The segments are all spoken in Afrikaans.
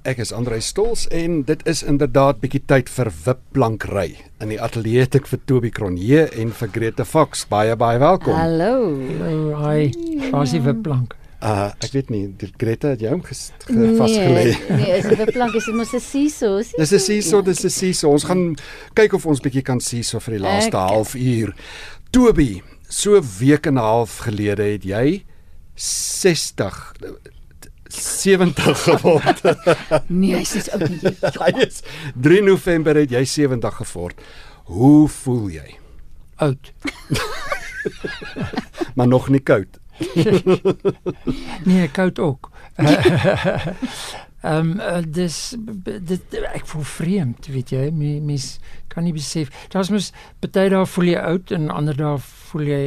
Ek is Andrei Stols en dit is inderdaad bietjie tyd vir wipplankry. In die ateljee het ek vir Toby Cronje en vir Grete Fox. Baie baie welkom. Hallo. Hallo, hi. Waar is die wipplank? Uh ek weet nie, die Grete het jou ges, ge, vasgelê. Nee, nee, is 'n wipplank is mos 'n seesaw. Dis 'n seesaw, dis 'n seesaw. Ons gaan kyk of ons bietjie kan seesaw vir die laaste Ek- halfuur. Toby, so week en 'n half gelede het jy 60 70 geword. Nee, hy's so oud nie. Hy is 3 November het jy 70 geword. Hoe voel jy? Oud. Maar nog nie koud. Nee, koud ook. Ehm um, dis b- dit ek voel vreemd, weet jy, Me- mens kan nie besef. Daar's mos party dae voel jy oud en ander dae voel jy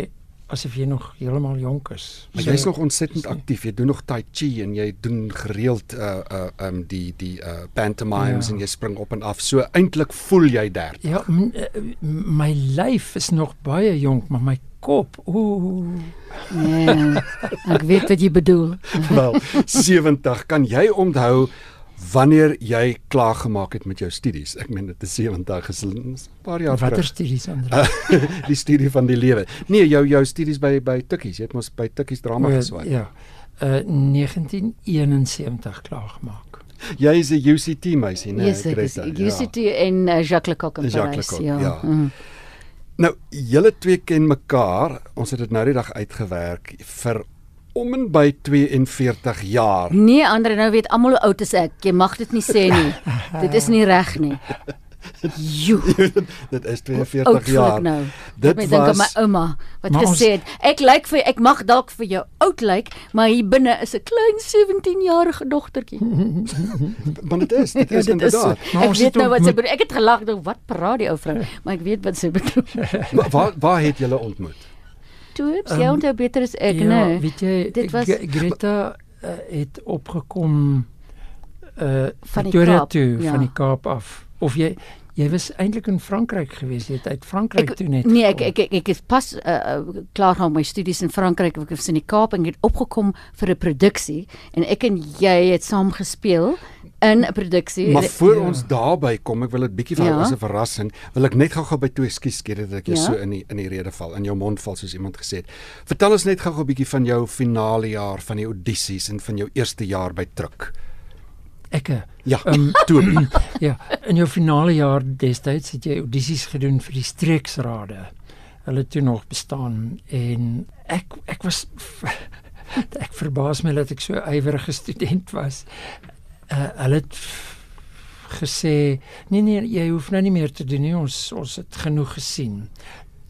asof jy nog heeltemal jonk is. Maar So- jy's nog ontsettend aktief. Jy doen nog tai chi en jy doen gereeld uh uh um die die uh pantomimes Ja. en jy spring op en af. So eintlik voel jy 30. Ja, my lyf is nog baie jonk, maar my kop, ooh. Nee. Ek weet wat jy bedoel. Wel, 70 kan jy onthou wanneer jy klaar gemaak het met jou studies. Ek meen dit is 70 is 'n paar jaar Watter studies ander? die studie van die lewe. Nee, jou jou studies by by Tikkies. Jy het mos by Tikkies drama geswaai. Ja. Uh 1971 klaar gemaak. Jy is 'n UCT meisie, né? Yes, ek is Greta? UCT en uh, Jacques Lecoq in Jacques Parys. Lecoq, ja. Mm. Nou, julle twee ken mekaar. Ons het dit nou die dag uitgewerk vir om en by 42 jaar. Nee, Andre, nou weet almal hoe oud is ek. Jy mag dit nie sê nie. dit is nie reg nie. Jo, dit is oud 42 voel ek jaar. nou. Dit my dink aan was- my ouma wat Maar gesê het, ek lyk vir ek mag dalk vir jou oud lyk, maar hier binne is 'n klein 17-jarige dogtertjie. Maar dit is, dit Ja, is inderdaad. Maar Ek ons weet nou wat sy bedoel. Ek het gelag, ek dink wat praat die ou vrou, maar ek weet wat sy bedoel. Wa- Waar waar het julle ontmoet? Toeps, Ehm, jy onthou beter as ek, ja, né? weet jy, Dit was- Greta uh, het opgekom uh Van die Pretoria Kaap, toe ja. van die Kaap af. Of jy jy was eintlik in Frankryk gewees, jy het uit Frankryk Ek toe net. nee, ek ek ek, ek is pas uh, klaar gaan met my studies in Frankryk. Ek was in die Kaap en ek het opgekom vir 'n produksie en ek en jy het saam gespeel in 'n produksie. Maar voor Ja. ons daarby kom, ek wil dit bietjie vir Ja. as 'n verrassing, wil ek net gou-gou by toe ekskuus skeer dat ek jou Ja. so in die in die rede val, in jou mond val soos iemand gesê het. Vertel ons net gou-gou 'n bietjie van jou finale jaar, van die audisies en van jou eerste jaar by Truk. Ekke. Ja, Ehm, toe. Ja, in jou finale jaar destyds het jy audisies gedoen vir die streeksrade. Hulle het toe nog bestaan en ek ek was ek verbaas my dat ek so ywerige student was. Uh, hulle het gesê nee nee jy hoef nou nie meer te doen nie ons ons het genoeg gesien.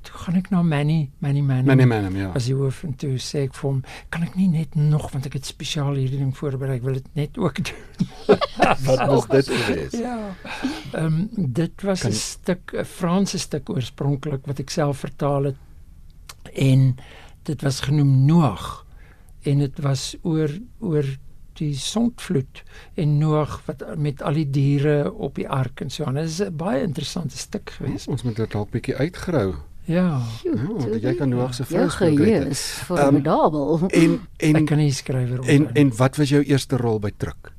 Toe gaan ek na Manny Manny Manny Manny Manham, ja. as die hoof en toe sê ek vir hom kan ek nie net nog want ek het spesiaal hierdie ding voorberei ek wil dit net ook doen. Wat was dit gewees? Ja. Ehm um, dit was 'n stuk 'n Franse stuk oorspronklik wat ek self vertaal het en dit was genoem Noag en dit was oor oor die sondvloed en Noag wat met al die diere op die ark en so aan. Dit is 'n baie interessante stuk geweest. Ons moet dit dalk bietjie uitgrou. Ja. Ja, dat jy kan Noag se vrou Jou speel, geheue Grete. is formidabel. En Ek en kan nie skrywer op. en en wat was jou eerste rol by Truk?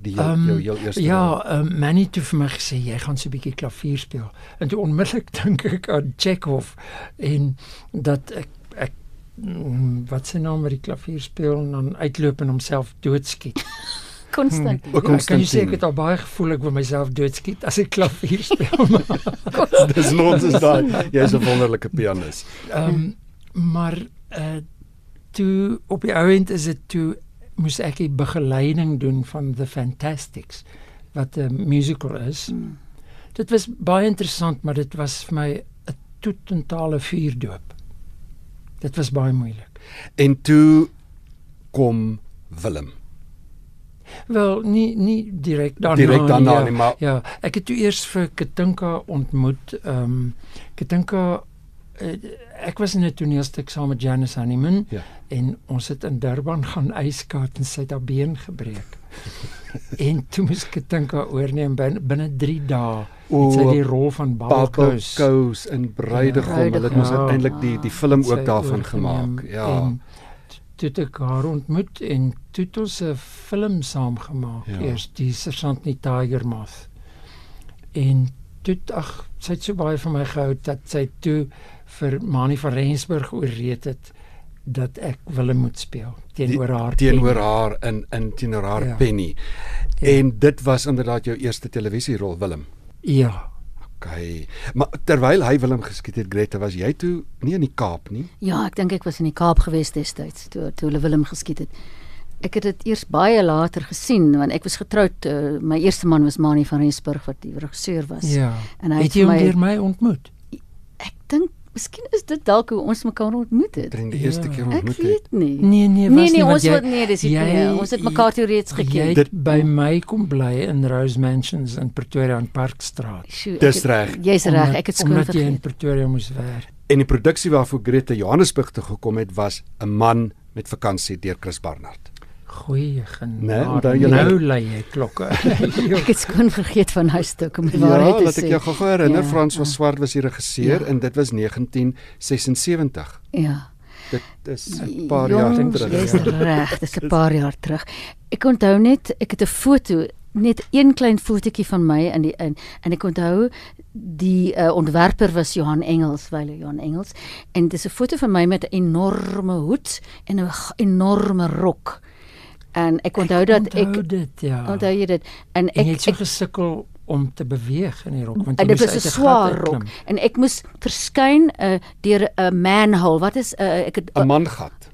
Die jou, Ehm, jou, jou eerste. Ja, um, Manny het vir my gesê jy gaan so 'n bietjie klavier speel. En toe onmiddellik dink ek aan Chekhov en dat ek ek wat sy naam met die klavier speel en dan uitloop en homself doodskiet. Konstant. Ook Ja, kan jy sê Konstantin. ek het al baie gevoel ek wil myself doodskiet as ek klavier speel. Dis nonsens daai. Jy's 'n wonderlike pianis. um, maar uh, toe op die ou end is dit toe moes ek die begeleiding doen van The Fantastics wat 'n musical is. Mm. Dit was baie interessant, maar dit was vir my 'n totale vuurdoop. Dit was baie moeilik. En toe kom Willem. Wel, nie nie direk daarna Direk daarna ja, nie, maar- ja, ek het toe eers vir Katinka ontmoet. Ehm um, Katinka ek was in 'n toneelstuk saam met Janice Honeyman Ja. en ons het in Durban gaan yskat en sy het haar been gebreek. en toe moes Katinka oorneem binne binne 3 dae. Het sy die rol van Coast en Bruidegom. Ja, Hulle het mos Bruidegom. uiteindelik die die film ook daarvan gemaak. Ja. En toe ek haar ontmoet en toe het ons 'n film saam gemaak. Ja. Ja. Eers die Sergeant nie Tiger Moth. En toe ag sy het so baie van my gehou dat sy toe vir Mani van Rensburg oorreed het dat ek Willem moet speel teenoor haar. teenoor haar in in teenoor haar Ja. Penny. Ja. En dit was inderdaad jou eerste televisierol Willem. Ja. Okay. Maar terwyl hy Willem geskiet het, Greta, was jy toe nie in die Kaap nie? Ja, ek dink ek was in die Kaap gewees destyds toe toe hulle Willem geskiet het. Ek het dit eers baie later gesien want ek was getroud. Uh, my eerste man was Mani van Rensburg wat die regisseur was. Ja. En hy het het jy hom my- deur my ontmoet? Ek dink miskien is dit dalk hoe ons mekaar ontmoet het. Dring die eerste Ja. keer Ek ontmoet het. weet nie. Nee nee, was nee, nee nie, ons jy- wat nee, dis nie. jy- Ons het mekaar toe reeds geken. Dit- by my kom bly in Rose Mansions in Pretoria in Parkstraat. Sjoe, ek Dis het- reg. Jy's reg, ek het skoon omdat jy in vergeet. Pretoria moes werk. En die produksie waarvoor Greta Johannesburg toe gekom het was 'n man met vakansie deur Chris Barnard. Goeie genade. Nee, onthou jy nou lei jy klokke. Ek het skoon vergeet van hy stuk om die Ja, waarheid te laat sê. ek jou gou herinner, Ja, Frans was ja. Swart was die regisseur Ja. en dit was 1976. Ja. Dit is 'n paar jaar Jongs, terug. Ja. reg, dis 'n paar jaar terug. Ek onthou net, ek het 'n foto, net een klein fotootjie van my in die in en ek onthou die uh, ontwerper was Johan Engels, wyle Johan Engels en dis 'n foto van my met 'n enorme hoed en 'n enorme rok. En ek onthou dat onthou ek dit ja. onthou jy dit en en jy ek het so ek gesukkel om te beweeg in die rok want dit was 'n 'n swaar rok en ek moes verskyn uh, deur 'n manhole. Wat is uh, ek het 'n mangat.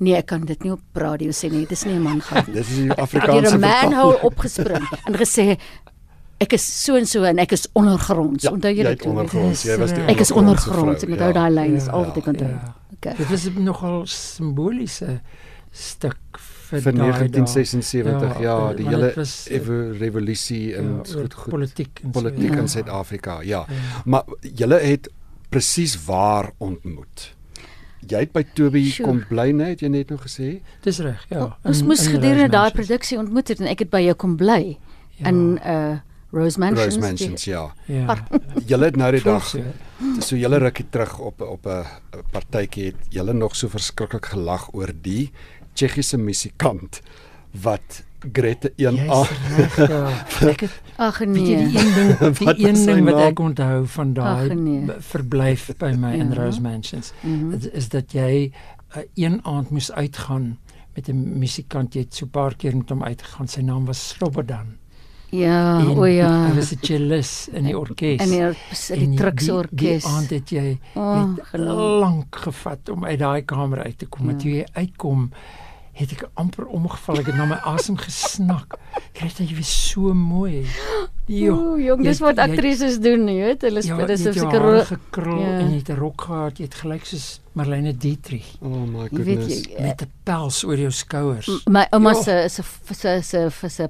Nee, ek kan dit nie op radio sê nie. Dis nie 'n man gaan nie. Dis is die Ek het deur Afrikaanse 'n manhole opgespring en gesê ek is so en so en ek is ondergronds. Ja, onthou jy jy dit? ondergronds, jy was die Ek is ondergronds. Ek onthou ja. daai lyn, dis Ja, al wat ek onthou. ja. Okay. Dit was 'n nogal simboliese stuk vir, vir daai dae. 1976 ja, Ja, ja die hele was, eh, evo revolusie en ja, oor goed goed politiek en politiek in ja. Suid-Afrika. Ja. Ja. Maar julle het presies waar ontmoet. Jy het by Toby Sjoe. kom bly net, het jy net nou gesê? Dis reg, ja. Ons in- moes in gedurende daai produksie ontmoet het en ek het by jou kom bly Ja, in uh Rose Mansions. Rose die- Mansions, ja. ja. Julle het nou die dag so julle rukkie terug op op 'n partytjie het julle nog so verskriklik gelag oor die Tsjechiese musikant wat Grete een Jy's aan reg, ja. Ek het Ag weet jy nee. die een ding, Wat die is een ding wat ek onthou van daai nee. verblyf by my in Ja. Rose Mansions Mhm. is, is dat jy uh, een aand moes uitgaan met 'n musikant jy het so 'n paar keer met hom uitgegaan sy naam was Slobodan Ja, En o ja. hy was 'n cellist in die orkes En die die En Trukse die orkes. aand het jy Oh, het lank gevat om uit daai kamer uit te kom. Ja. Ja. Toe jy uitkom, het ek amper omgeval. Ek het na my asem gesnak. Kyk, jy was so mooi. Jo, Ooh, jong, jy dis wat aktrises doen, jy weet. Hulle Ja, speel dis jou seker hare ro- gekrul Ja. en jy het 'n rok gehad. Jy het gelyk soos Marlene Dietrich Oh my Jy weet goodness. jy, met 'n pels oor jou skouers. My ouma Ja. se se se se se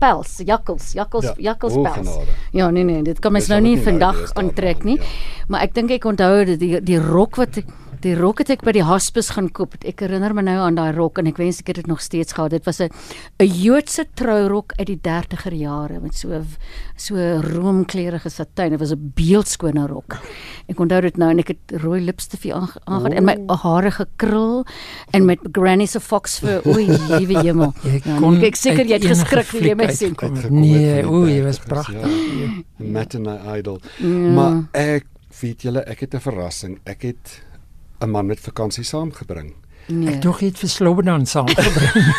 pels, jakkels, jakkels, Ja, jakkels pels. genade. Ja, nee nee, dit kan mens nou nie nou vandag aantrek nie. ja. Maar ek dink ek onthou dat die die rok wat ek die rok het ek by die hospis gaan koop. Ek herinner my nou aan daai rok en ek wens ek het dit nog steeds gehad. Dit was 'n 'n Joodse trourok uit die 30er jare met so so roomkleurige satijn. Dit was 'n beeldskone rok. Ek onthou dit nou en ek het rooi lipstifie aange- aangegaan en my hare gekrul en met Granny se fox vir o, liewe hemel. Jy Ja, kon ek seker jy het geskrik toe jy fliek my sien. Nee, o, jy was 30's, pragtig. ja. Matinee Idol. Ja. Maar ek weet julle, ek het 'n verrassing. Ek het 'n man met vakansie saamgebring. nee. Ek dog jy het vir Slobodan saamgebring.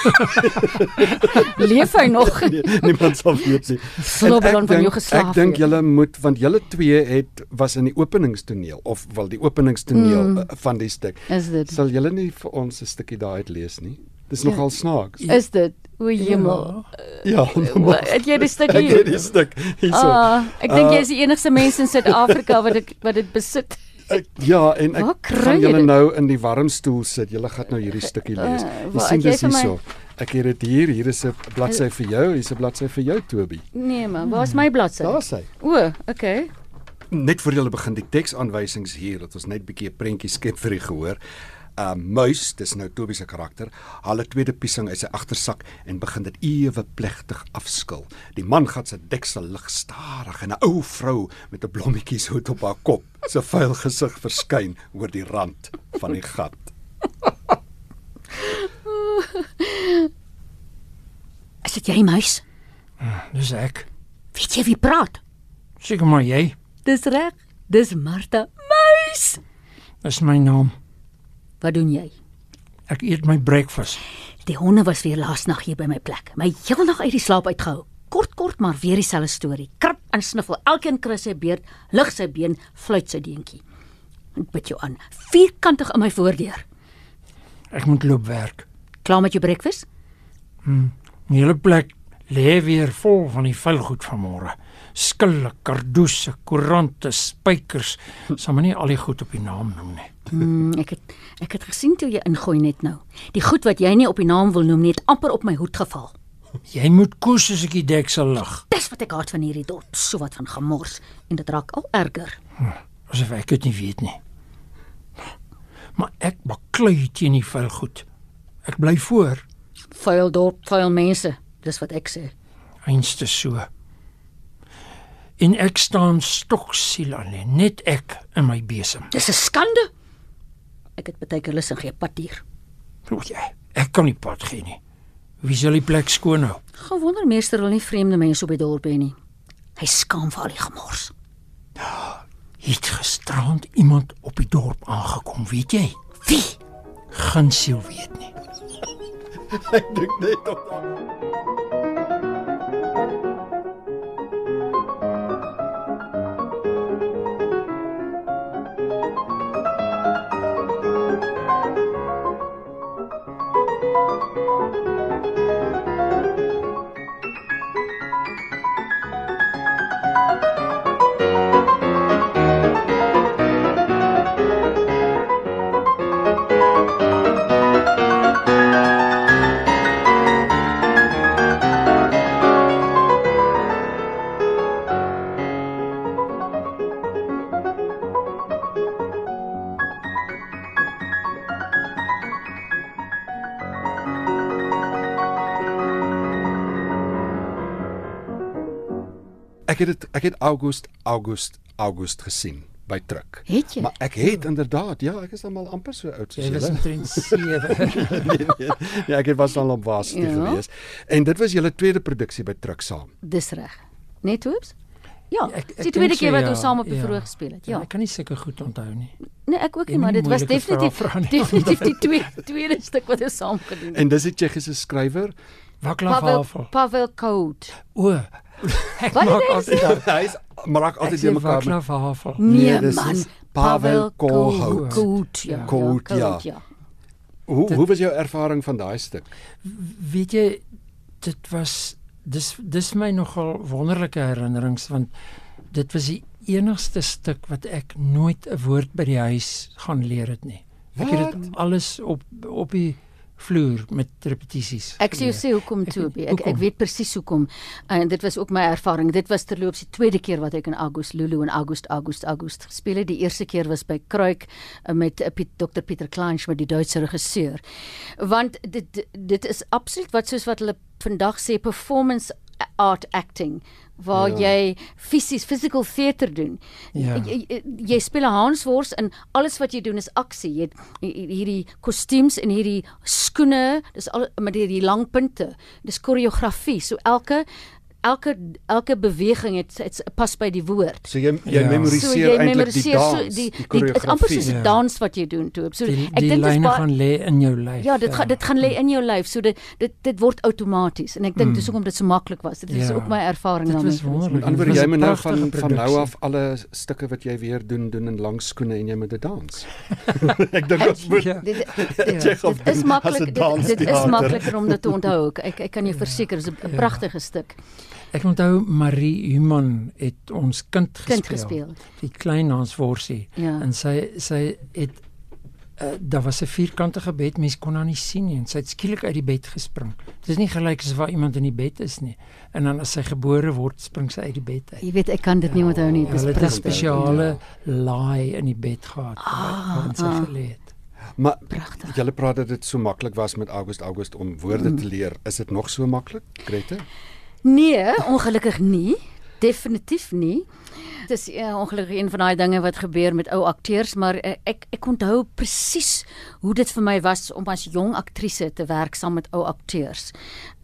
leef hy nog? Nee, niemand sal weet nie. Slobodan van ek jou dink- geslag. Ek dink julle moet want julle twee het was in die openingstoneel of wel die openingstoneel Mm. van die stuk. is dit. Sal julle nie vir ons 'n stukkie daai uit lees nie? Dis Ja. nogal snaaks. Is dit? O hemel. Ja, Wa- Het jy die ek het die stuk hierso. Ah, ek dink Ah. jy is die enigste mens in Suid-Afrika wat dit wat dit besit. Ek, ja, en ek Waar gaan julle nou in die warm stoel sit. Julle gaan nou hierdie stukkie lees. Uh, Jy waar- sien dis vir my- hierso. Ek het dit hier. Hier is 'n bladsy vir jou. Hier's 'n bladsy vir jou, Toby. Nee man, waar's my bladsy? Daar's hy. O, okay. Net voor jy begin die teksaanwysings hier dat ons net bietjie 'n prentjie skep vir die gehoor uh muis, dis nou Toby se karakter, haal 'n tweede piesing uit sy agtersak en begin dit ewe plegtig afskil. Die man gaan sy deksel lig stadig en 'n ou vrou met 'n blommetjie sout op haar kop, se vuil gesig verskyn oor die rand van die gat. Is dit jy, muis? Ah, dis ek. Weet jy wie praat? Seker maar jy. Dis reg. Dis Martha. Muis. Dis my naam. Wat doen jy? Ek eet my breakfast. Die honde was weer laasnag hier by my plek. My heel nag uit die slaap uitgehou. Kort kort maar weer dieselfde storie. Krap en sniffel. Elkeen kry sy beurt, lig sy been, fluit sy deentjie. Ek bid jou aan. Vierkantig in my voordeur. Ek moet loop werk. Klaar met jou breakfast? Die hele plek lê weer vol van die vuilgoed van môre. Skille, kardoese, koerante, spykers. Sal maar nie al die goed op die naam noem nie. Hmm, ek het ek het gesien toe jy ingooi net nou. Die goed wat jy nie op die naam wil noem nie, het amper op my hoed geval. Jy moet koes as ek die deksel lig. Dis wat ek haat van hierdie dorp, so wat van gemors en dit raak al erger. Asof ek dit nie weet nie. Maar ek baklei teen die vuilgoed. Ek bly voor, Vuil dorp, vuil mense, dis wat ek sê. einste so. En ek staan stoksiel alleen, net ek in my besem. Dis 'n skande. Ek het baie keer lus en gee pad hier. O, jy, ek kan nie pad gee nie. Wie sal die plek skoon hou? Gewonder meester wil nie vreemde mense op die dorp hê nie. Hy skaam vir al die gemors. Het gisterand iemand op die dorp aangekom, weet jy? Wie? Gunsiel weet nie. Ek dink net op daai. Ek het August August August gesien by Truk. Het jy? Maar ek het inderdaad, ja, ek is dan al amper so oud soos Jy was julle. omtrent 7. nee, nee, nee, ek het was al op was toe Ja. gewees. En dit was julle tweede produksie by Truk saam. Dis reg. Net hoeps? Ja, Ek- ek die tweede keer wat ja, ons saam op die ja. verhoog gespeel het. Ja. Ek kan nie sulke goed onthou nie. Nee, ek ook Jy nie, maar dit was definitief vrae vra nie. definitief die tweede tweede stuk wat ons saam gedoen het. En dis 'n Tsjechiese skrywer. Pavel Havel. Pavel Code. O. Ek Wat maak altyd Hy's maak altyd die mekaar met Havel. Nee, Nee, man. Pavel Kohout. Kohout, ja. Kohout, ja. Kohout, ja. Hoe Dit- hoe was jou ervaring van daai stuk? Weet jy dit was dis dis my nogal wonderlike herinnerings want dit was die enigste stuk wat ek nooit 'n woord by die huis gaan leer het nie. Ek het Wat? dit alles op op die vloer met repetisies. Ek sê jou geleer. sê hoekom Ek toe. Ek ek hoekom. weet presies hoekom. En dit was ook my ervaring. Dit was terloops die tweede keer wat ek in August Lulu en August August August gespeel het. Die eerste keer was by Kruik eh, met eh, Piet, Dr Pieter Kleinsch met die Duitse regisseur. Want dit dit is absoluut wat soos wat hulle vandag sê performance art acting waar Ja. jy fisies physical theater doen. Ja. Jy, jy, speel 'n Hanswors en alles wat jy doen is aksie. Jy het hi- hierdie kostuums en hierdie skoene, dis al met hierdie lang punte. Dis koreografie. So elke elke elke beweging het, het pas by die woord. So jy jy Ja. memoriseer eintlik die dans, die, die dit is amper soos 'n Ja. dans wat jy doen toe. So die, ek die dink dit is gaan lê in jou lyf. Ja, dit gaan dit gaan lê in jou lyf. So dit dit dit word outomaties en ek dink Mm. dis hoekom dit so maklik was. Dit is Ja. ook my ervaring Dit daarmee. was gewees. wonderlik. Met ander Dit woorde was jy moet nou van van nou produksie. af alle stukke wat jy weer doen doen in lang skoene en jy moet dit dans. ek dink ons moet Ja. Dit dit is doen as 'n maklik dit, dit is makliker om dit te onthou. Ek ek, ek kan jou verseker dis 'n Ja. pragtige stuk. Ek onthou Marie Human het ons kind gespeel. Kind gespeel. Die klein Hans Worsie. Ja. En sy sy het uh, daar was 'n vierkantige bed, mens kon haar nie sien nie en sy het skielik uit die bed gespring. Dit is nie gelyk as waar iemand in die bed is nie. En dan as sy gebore word, spring sy uit die bed uit. Jy weet ek kan dit nie onthou nie. Ja, Dis 'n spesiale laai in die bed gehad Ah, waarin sy ah. gelê het. Maar Pragtig. julle praat dat dit so maklik was met August August om woorde te leer. Is dit nog so maklik, Grete? Nee, ongelukkig nie. Definitief nie. Dit is uh, ongelukkig een van daai dinge wat gebeur met ou akteurs, maar uh, ek ek onthou presies hoe dit vir my was om as jong aktrise te werk saam met ou akteurs.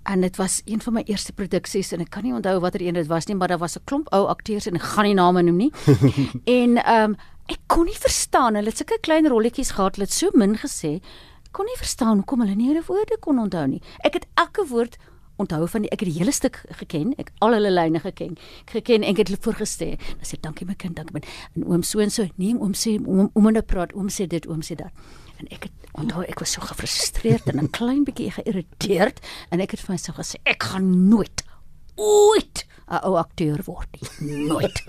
en dit was een van my eerste produksies en ek kan nie onthou watter een dit was nie, maar daar was 'n klomp ou akteurs en ek gaan nie name noem nie. en ehm um, ek kon nie verstaan, hulle het sulke klein rolletjies gehad, hulle het so min gesê. Kon nie verstaan hoekom hulle nie hulle woorde kon onthou nie. Ek het elke woord onthou van die ek het die hele stuk geken, ek al hulle lyne geken. Ek geken en ek het hulle voorgestel. Dan sê dankie my kind, dankie my. En oom so en so, nee oom sê oom oom moet praat, oom sê dit, oom sê dat. En ek het onthou ek was so gefrustreerd en 'n klein bietjie geïrriteerd en ek het vir myself gesê ek gaan nooit ooit 'n ou akteur word nie. Nooit.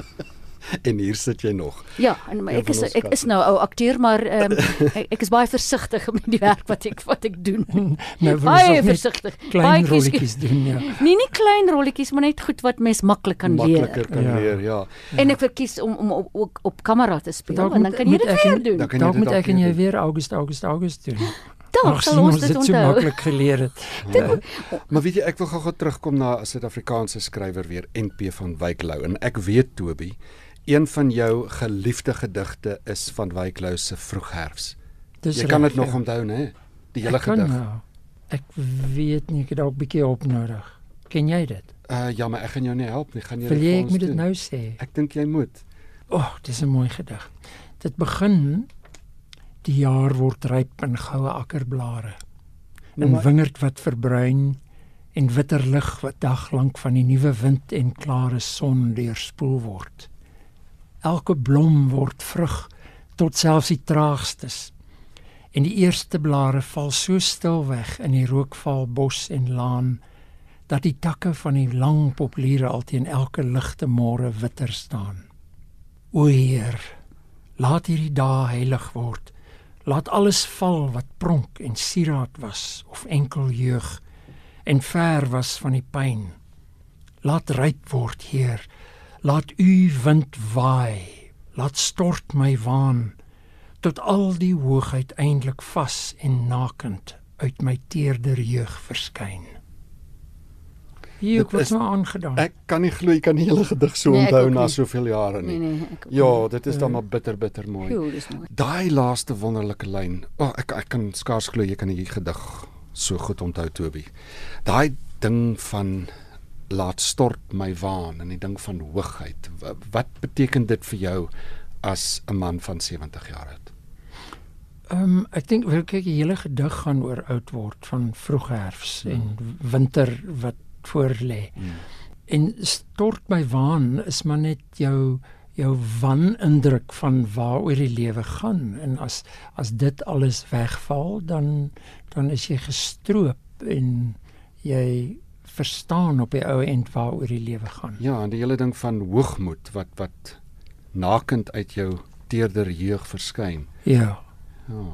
En hier sit jy nog. Ja, en maar Een ek is ek is nou 'n ou akteur, maar ehm ek, ek is baie versigtig met die werk wat ek wat ek doen. Nou baie versigtig. klein Baie rolletjies doen ja. Nee, nie klein rolletjies, maar net goed wat mens maklik kan Makliker leer. kan Ja. leer, ja. En ek verkies om om op ook op kamera te speel Dalk en dan kan jy dit weer en- doen. Dan moet ek en weer jy weer August August August doen. Dalk sal ons dit dit so onthou. maklik geleer het. Ja. Maar weet jy, ek wil gou-gou terugkom na 'n Suid-Afrikaanse skrywer weer, NP van Wyk Lou. En ek weet Toby, een van jou geliefde gedigte is van Wyk Lou se Vroegherfs. Dis Jy kan dit nog ja. onthou, né? Die hele Ek gedig. nou. Ek weet nie, ek het dalk 'n bietjie op nodig. Ken jy dit? Uh ja, maar ek gaan jou nie help nie. Gaan jy Wil jy ek moet dit nou sê? Ek dink jy moet. O, oh, dis 'n mooi gedig. Dit begin die jaar word ryp in goue akkerblare. Nou, 'n maar- Wingerd wat verbruin en witter lig wat daglank van die nuwe wind en klare son deurspoel word. Elke blom word vrug tot selfs die traagstes. En die eerste blare val so stil weg in die rookval bos en laan dat die takke van die lang populiere al teen elke ligte môre witter staan. O Heer, laat hierdie dae heilig word. Laat alles val wat pronk en sieraad was of enkel jeug en ver was van die pyn. Laat ryp word, Heer. Laat u wind waai. Laat stort my waan tot al die hoogheid eintlik vas en nakend uit my teerder jeug verskyn. Hier ek was nou aangedaan. Ek kan nie glo jy kan die hele gedig so Nee, onthou na nie. soveel jare nie. Nee nee, Ja, dit is dan maar bitter bitter mooi. Jo, dis mooi. Daai laaste wonderlike lyn. O, oh, ek ek kan skaars glo jy kan hierdie gedig so goed onthou Toby. Daai ding van laat stort my waan en die ding van hoogheid. Wa- Wat beteken dit vir jou as 'n man van 70 jaar oud? Ehm um, ek dink wil kyk die hele gedig gaan oor oud word van vroegherfs Ja. en winter wat voor lê. Hmm. En stort my waan is maar net jou jou wanindruk van waaroor die lewe gaan en as as dit alles wegval dan dan is jy gestroop en jy verstaan op die ou end waaroor die lewe gaan. Ja, en die hele ding van hoogmoed wat wat nakend uit jou teerder jeug verskyn. Ja. Ja.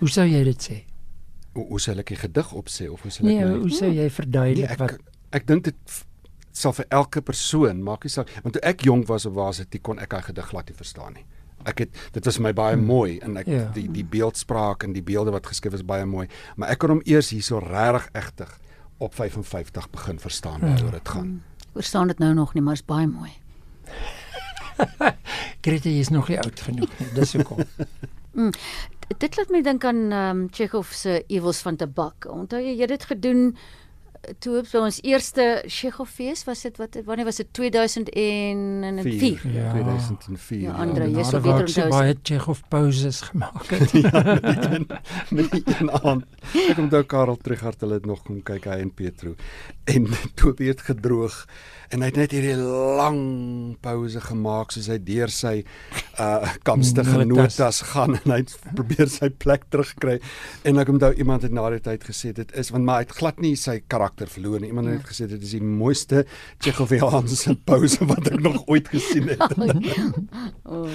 Hoe sou jy dit sê? Hoe, hoe sal ek die gedig opsê of hoe sal ek Nee, my hoe sou jy Nee, verduidelik ek wat ek dink dit sal vir elke persoon maak nie saak want toe ek jonk was op Waasity kon ek daai gedig glad nie verstaan nie. Ek het dit was my baie Hmm. mooi en ek Ja. die die beeldspraak en die beelde wat geskryf is baie mooi, maar ek kon hom eers hierso regtig egtig op 55 begin verstaan Ja. waaroor dit gaan. Ek verstaan dit nou nog nie, maar is baie mooi. Greta jy is nog nie oud genoeg nie. Dis hoekom. Dit laat my dink aan ehm um, Chekhov se Ewels van Tabak. Onthou jy jy het dit gedoen toe op ons eerste Chekhovfees was dit wat wanneer was dit 2004? Ja. 2004. Ja, Andre, jy Ja, sal daar beter onthou. baie Chekhov pauses gemaak het. met die een aand. Ek onthou Karel Trighart hulle het nog kom kyk hy en Petro. En Toby het gedroog en hy het net hierdie lang pouse gemaak soos hy deur sy uh kamstige Notas. gaan en hy probeer sy plek terugkry. En ek onthou iemand het na die tyd gesê dit is want maar hy het glad nie sy karakter verloor nie. Iemand Ja. het gesê dit is die mooiste Tsjechoviaanse pouse wat ek nog ooit gesien het. oh,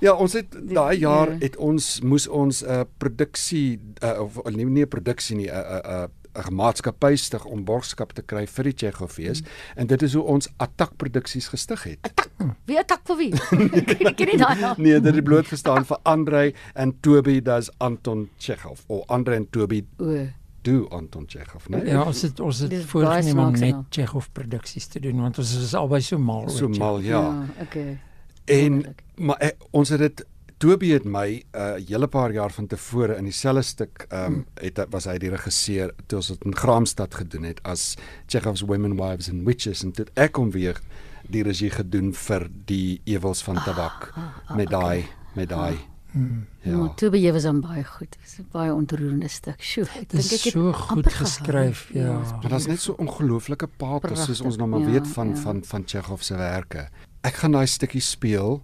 Ja, ons het daai jaar ja. het ons moes ons 'n uh, produksie uh, of nie nie 'n produksie nie 'n 'n 'n 'n maatskappy stig om borgskap te kry vir die Tsjechofees Mm. en dit is hoe ons Attack produksies gestig het. wie attack vir wie? ek ken nie daai naam. Nee, dit het bloot gestaan vir Andrei en Toby does Anton Chekhov of Andrei en Toby O, do Anton Chekhov, né? Ja, ons het ons het Dis voorgenem om net ja. Chekhov produksies te doen want ons is albei so mal oor So mal, ja. okay. En wonderlik. maar eh, ons het dit Toby het my 'n uh, hele paar jaar van tevore in dieselfde stuk ehm um, het was hy die regisseur toe ons dit in Graamsstad gedoen het as Chekhov's Women Wives and Witches en dit ek kom weer die regie gedoen vir die ewels van tabak ah, ah, ah, met daai okay. met daai ah. Mm. Ja. Maar toe by was hom baie goed. Dit is 'n baie ontroerende stuk. Sjoe, ek dink ek het so goed geskryf, ja. ja. Maar daar's net so ongelooflike patos soos ons nou maar ja, weet van ja. van van Chekhov se werke. Ek gaan daai stukkie speel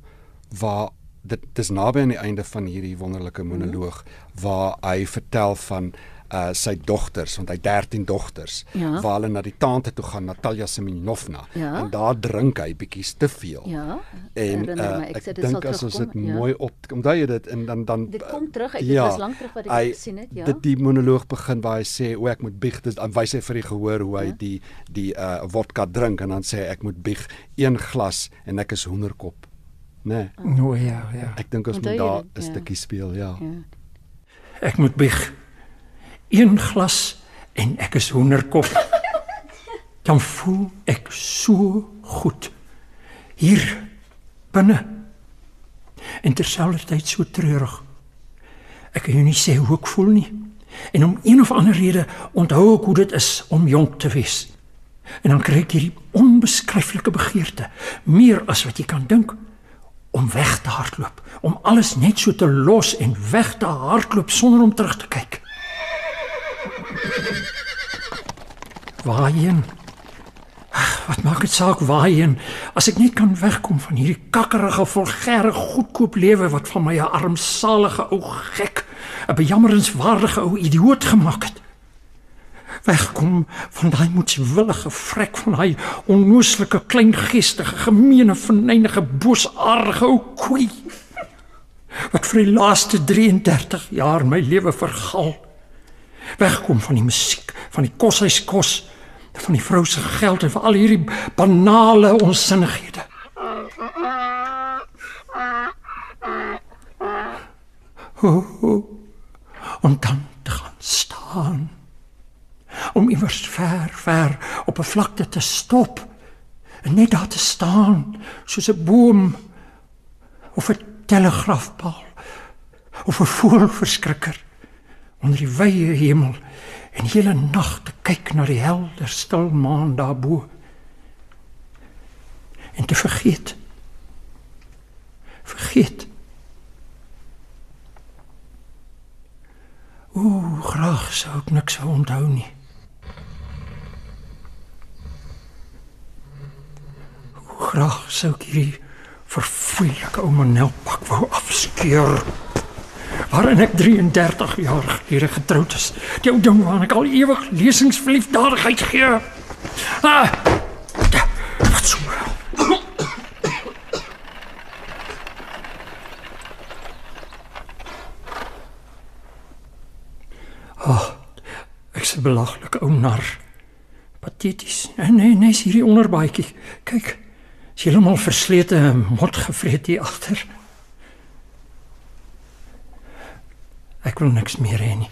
waar dit dis naby aan die einde van hierdie wonderlike monoloog waar hy vertel van uh sy dogters want hy 13 dogters ja. waar hulle na die tante toe gaan Natalia Seminovna ja. en daar drink hy bietjie te veel. Ja. En uh, ek, ek dink as ons dit ja. mooi op onthou jy dit en dan dan Dit kom terug, ek ja, dit was lank terug wat ek hy, gesien het, ja. Dit die monoloog begin waar hy sê o ek moet bieg, dis dan wys hy vir die gehoor hoe hy ja. die die uh vodka drink en dan sê hy ek moet bieg een glas en ek is hoenderkop. Nee. O ja, ja. Ek dink ons moet daar 'n ja. stukkie speel, ja. ja. Ek moet bieg een glas en ek is hoenderkop. Dan voel ek so goed hier binne. En terselfdertyd so treurig. Ek kan jou nie sê hoe ek voel nie. En om een of ander rede onthou ek hoe dit is om jonk te wees. En dan kry ek hierdie onbeskryflike begeerte, meer as wat jy kan dink, om weg te hardloop, om alles net so te los en weg te hardloop sonder om terug te kyk. Waarheen? Wat maak dit saak waarheen as ek net kan wegkom van hierdie kakkerige, vulgêre, goedkoop lewe wat van my 'n armsalige ou gek, 'n bejammerenswaardige ou idioot gemaak het? Wegkom van daai moedswillige vrek van hy onnooslike kleingeestige, gemeene, verneinige, boosaardige ou koei wat vir die laaste 33 jaar my lewe vergal wegkom van die musiek, van die koshuis kos, van die vrou se geld en van al hierdie banale onsinnighede. Om dan te gaan staan. Om iewers ver, ver op 'n vlakte te stop en net daar te staan soos 'n boom of 'n telegraafpaal of 'n voelverskrikker onder die wye hemel en hele nag te kyk na die helder stil maan daarbo. En te vergeet vergeet o graag sou ek niks sou onthou nie. O graag sou ek hierdie verfoeilike ou manelpak wou afskeur waarin ek 33 jaar gelede getroud is. Die ou ding waarna ek al ewig lesingsverliefdadigheid gee. Ah. Wat so? Oh, ek se belaglike ou nar. Pateties. Nee, nee, nee, hierdie onderbaadjie. Kyk. Is heeltemal verslete en mot gevreet hier agter. Wil niks meer hê nie.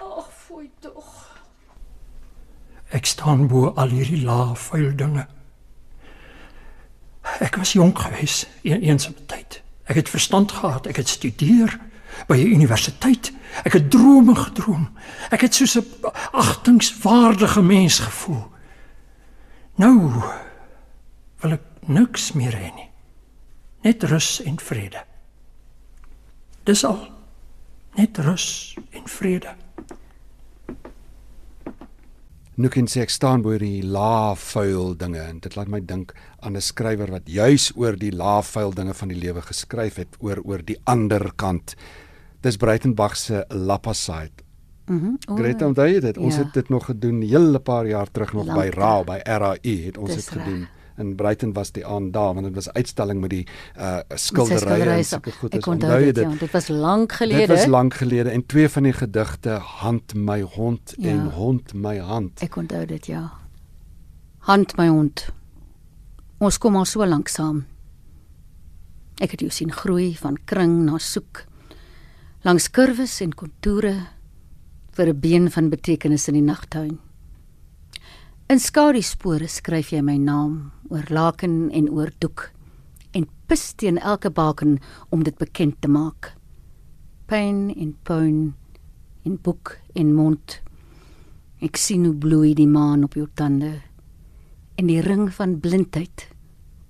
Ag, fooi tog. Ek staan bo al hierdie lae vuil dinge. Ek was jonk gewees in eense tyd. Ek het verstand gehad, ek het studeer by die universiteit. Ek het drome gedroom. Ek het soos 'n agtingswaardige mens gevoel. Nou wil ek niks meer hê nie. Net rus en vrede. Dis al net rus en vrede. Nou kan sê ek staan bo die laafvuil dinge en dit laat my dink aan 'n skrywer wat juis oor die laafvuil dinge van die lewe geskryf het oor oor die ander kant. Dis Breitenberg se Lapaside. Mhm. Mm Greta, onthou jy dit? Ons ja. het dit nog gedoen 'n hele paar jaar terug nog Lank, by Ra by RAI het ons dit gedoen. Raar in Brighton was die aand daar want dit was uitstalling met die uh skilderye en sulke goed as onthou jy dit ja, dit was lank gelede. dit was lank gelede en twee van die gedigte hand my hond ja. en hond my hand. Ek onthou dit ja. Hand my hond. Ons kom al so lank saam. Ek het jou sien groei van kring na soek langs kurwes en kontoure vir 'n been van betekenis in die nagtuin In skadu spore skryf jy my naam oor laken en oor doek en pis teen elke baken om dit bekend te maak. Pyn en puin en boek en mond. Ek sien hoe bloei die maan op jou tande en die ring van blindheid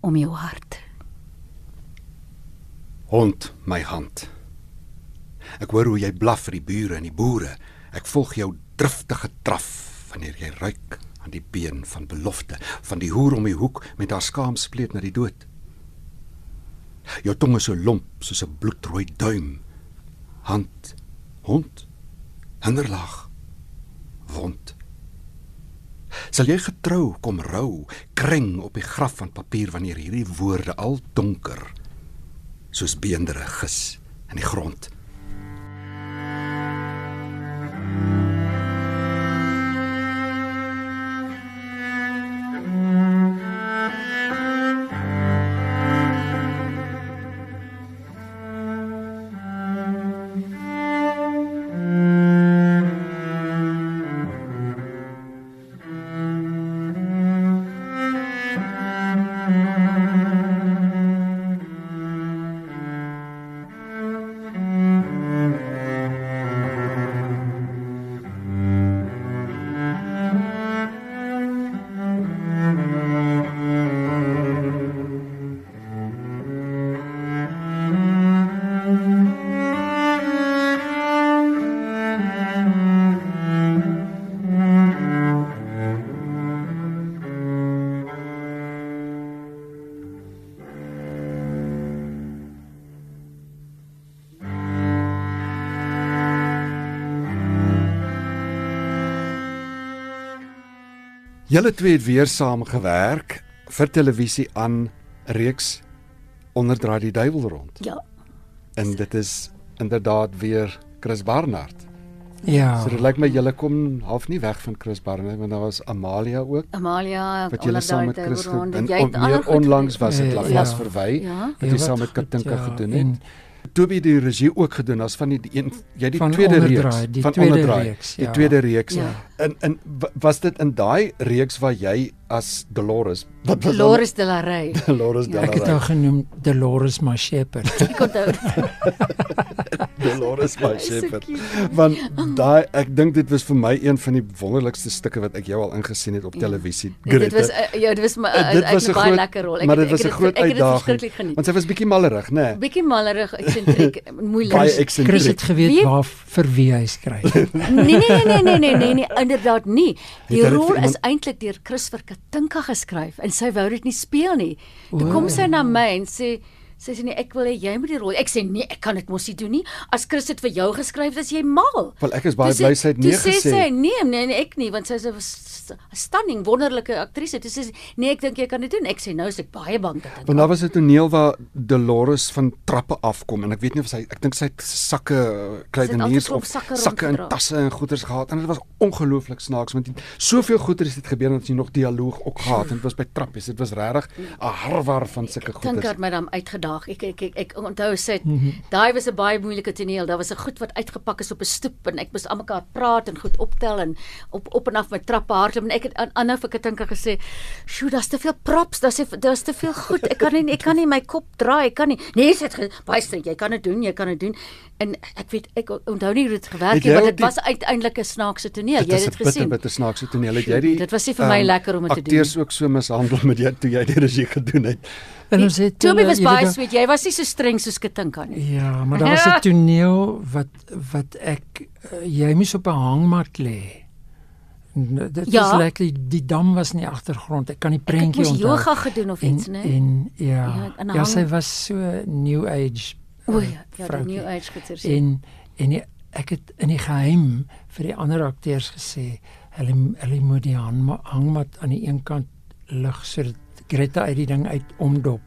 om jou hart. Hond my hand. Ek hoor hoe jy blaf vir die bure en die boere. Ek volg jou driftige draf wanneer jy ruik aan die been van belofte van die hoer om die hoek met haar skaam spleet na die dood. Jou tong is so lomp soos 'n bloedrooi duim. Hand, hond, hinderlaag, wond. Sal jy getrou kom rou, kring op die graf van papier wanneer hierdie woorde al donker soos beendere gis in die grond. Julle twee het weer saam gewerk vir televisie aan 'n reeks onderdraai die duiwel rond. Ja, En dit is inderdaad weer Chris Barnard. Ja. So dit lyk my julle kom half nie weg van Chris Barnard want daar was Amalia ook Amalia wat julle saam met Chris gedoen gedoen. Jy En het meer onlangs was dit Ja. Lavas Ja. verwy Ja. wat jy saam met Katinka ja, gedoen en het. Toby die regie ook gedoen as van die, die een jy die Van tweede reeks die van tweede onderdraai reeks, die ja. tweede reeks Ja. En en wa- was dit in daai reeks waar jy as Dolores wat was Dolores de la Rey. Dolores Ja. Ek het haar genoem Dolores my shepherd. Ek onthou. Dolores my shepherd want daai ek dink dit was vir my een van die wonderlikste stukke wat ek jou al ingesien het op Ja. televisie Nee, Dit was uh, ja, dit was my Uh, dit was 'n baie lekker rol. Ek maar het- dit was 'n groot uitdaging want sy was bietjie mallerig nê nee. Bietjie mallerig, eksentriek, moeilik. Baie Chris het geweet Wie- waar vir wie hy skryf. Nee nee nee nee nee nee nee inderdaad nie. Die Het rol vir is iemand- eintlik deur Chris vir Katinka geskryf en sy wou dit nie speel nie. Toe O. kom sy na my en sê sy sê nee ek wil hê jy moet die rol. Ek sê nee, ek kan dit mos nie doen nie. As Chris dit vir jou geskryf het, is jy mal. Wel ek is baie sê- bly sy het nee sê gesê. sy nee, nee, nee, ek nie want sy is 'n stunning wonderlike aktrise. Toe sê nee, ek dink jy kan dit doen. Ek sê nou is ek baie bang dat dit. Want daar was 'n toneel waar Dolores van trappe afkom en ek weet nie of sy ek dink sy het sakke kruideniers klomp of sakke sakke en tasse en goederes gehad en dit was ongelooflik snaaks want die, soveel goederes het gebeur en dat jy nog dialoog ook gehad en dit was by trappies dit was regtig 'n harwar van sulke Dink goederes. het my dan uitgedaag. Ek ek ek, ek onthou sy het- Mhm. daai was 'n baie moeilike toneel. Daar was 'n goed wat uitgepak is op 'n stoep en ek moes almekaar praat en goed optel en op op en af my trappe hardloop en ek het aan aanhou vir Katinka gesê, "Sjoe, daar's te veel props, daar's daar's te veel goed. Ek kan nie ek kan nie my kop draai, ek kan nie." Nee, sy het ge- baie streng, jy kan dit doen, jy kan dit doen. En ek weet ek onthou nie hoe dit gewerk Het het, jy want dit was uiteindelik 'n snaakse toneel. Dit Jy het 'n dit bitter gesien. bitter snaakse toneel. Het jy die dit was nie vir my lekker om dit te doen Akteurs ook so mishandel met jou toe jy die regie gedoen het. En ons het Toby hulle- was jy baie sweet. Jy was nie so streng soos Katinka nie. Ja, maar daar was 'n toneel wat wat ek uh, jy moes op 'n hangmat lê. En, uh, Dit Ja. is lekker die, die dam was in die agtergrond. Ek kan die Ek het prentjie onthou. yoga gedoen of en, iets, né? En ja, Ja, en ja, sy was so new age. O ja, ja, die new age goeters. En en die, ek het in die geheim vir die ander akteurs gesê, hulle hulle moet die hangma- hangmat aan die een kant lig sodat Greta uit die ding uit omdop.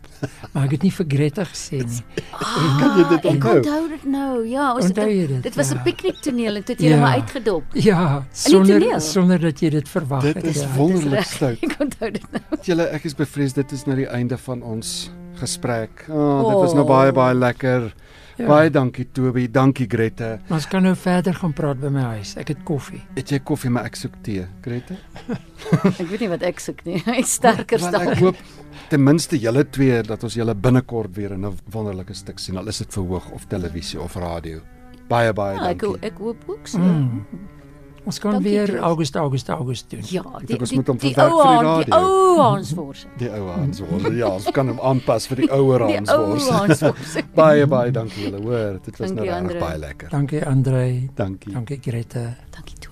Maar ek het nie vir Greta gesê nie. Kan jy dit Ah, Ek onthou? onthou dit nou. Ja, ons Onthou jy dit? Dit was 'n Ja. pikniktoneel en toe het jy hom Ja. uitgedop. Ja, sonder toneel? sonder dat jy dit verwag Dit het. is ja. wonderlik stout. Ek onthou dit nou. Julle ek is bevrees dit is nou die einde van ons gesprek. Oh, dit was nou Oh. baie baie lekker. Ja. Baie dankie Toby, dankie Grete. Ons kan nou verder gaan praat by my huis. Ek het koffie. Het jy koffie maar ek soek tee, Grete? Ek weet nie wat ek soek nie. Hy's sterker Want Ek staan. hoop ten minste julle twee dat ons julle binnekort weer in 'n wonderlike stuk sien. Al is dit verhoog of televisie of radio. Baie baie Ja, ek dankie. ek hoop ook so. Mm. Ons kan Dankie, weer. August August August doen. Ja, die die, die ou die Hans, die radio. ou Hans Forse. Die ou Hans word. Ja, ons kan hom aanpas vir die ouer Die Hans ou word. Hans Forse. Baie baie dankie julle, hoor. Dit was nou regtig baie lekker. Dankie Andre. Dankie. Dankie Grete. Dankie toe.